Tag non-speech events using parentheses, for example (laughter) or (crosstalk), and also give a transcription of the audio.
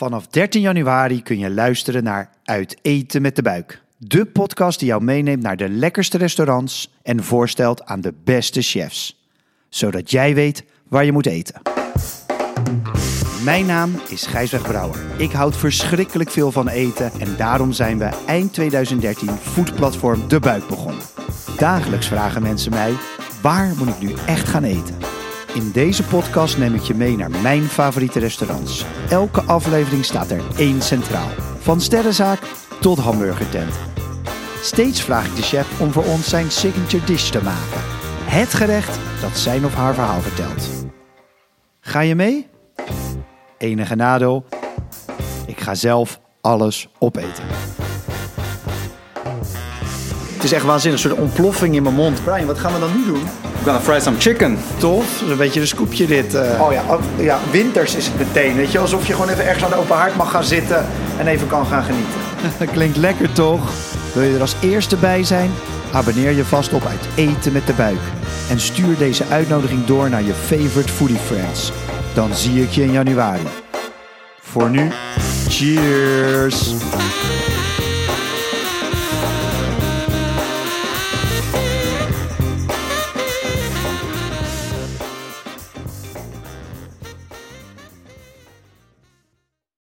Vanaf 13 januari kun je luisteren naar Uit Eten met de Buik. De podcast die jou meeneemt naar de lekkerste restaurants en voorstelt aan de beste chefs. Zodat jij weet waar je moet eten. Mijn naam is Gijsweg Brouwer. Ik houd verschrikkelijk veel van eten en daarom zijn we eind 2013 foodplatform De Buik begonnen. Dagelijks vragen mensen mij, waar moet ik nu echt gaan eten? In deze podcast neem ik je mee naar mijn favoriete restaurants. Elke aflevering staat er één centraal. Van sterrenzaak tot hamburgertent. Steeds vraag ik de chef om voor ons zijn signature dish te maken. Het gerecht dat zijn of haar verhaal vertelt. Ga je mee? Enige nadeel, ik ga zelf alles opeten. Het is echt waanzinnig, een soort ontploffing in mijn mond. Brian, wat gaan we dan nu doen? We're gonna fry some chicken. Tof, dat is een beetje een scoopje dit. eh. Oh ja, oh, ja, winters is het meteen, weet je. Alsof je gewoon even ergens aan de open haard mag gaan zitten en even kan gaan genieten. (laughs) Klinkt lekker toch? Wil je er als eerste bij zijn? Abonneer je vast op uit Eten met de Buik. En stuur deze uitnodiging door naar je favorite foodie friends. Dan zie ik je in januari. Voor nu, cheers!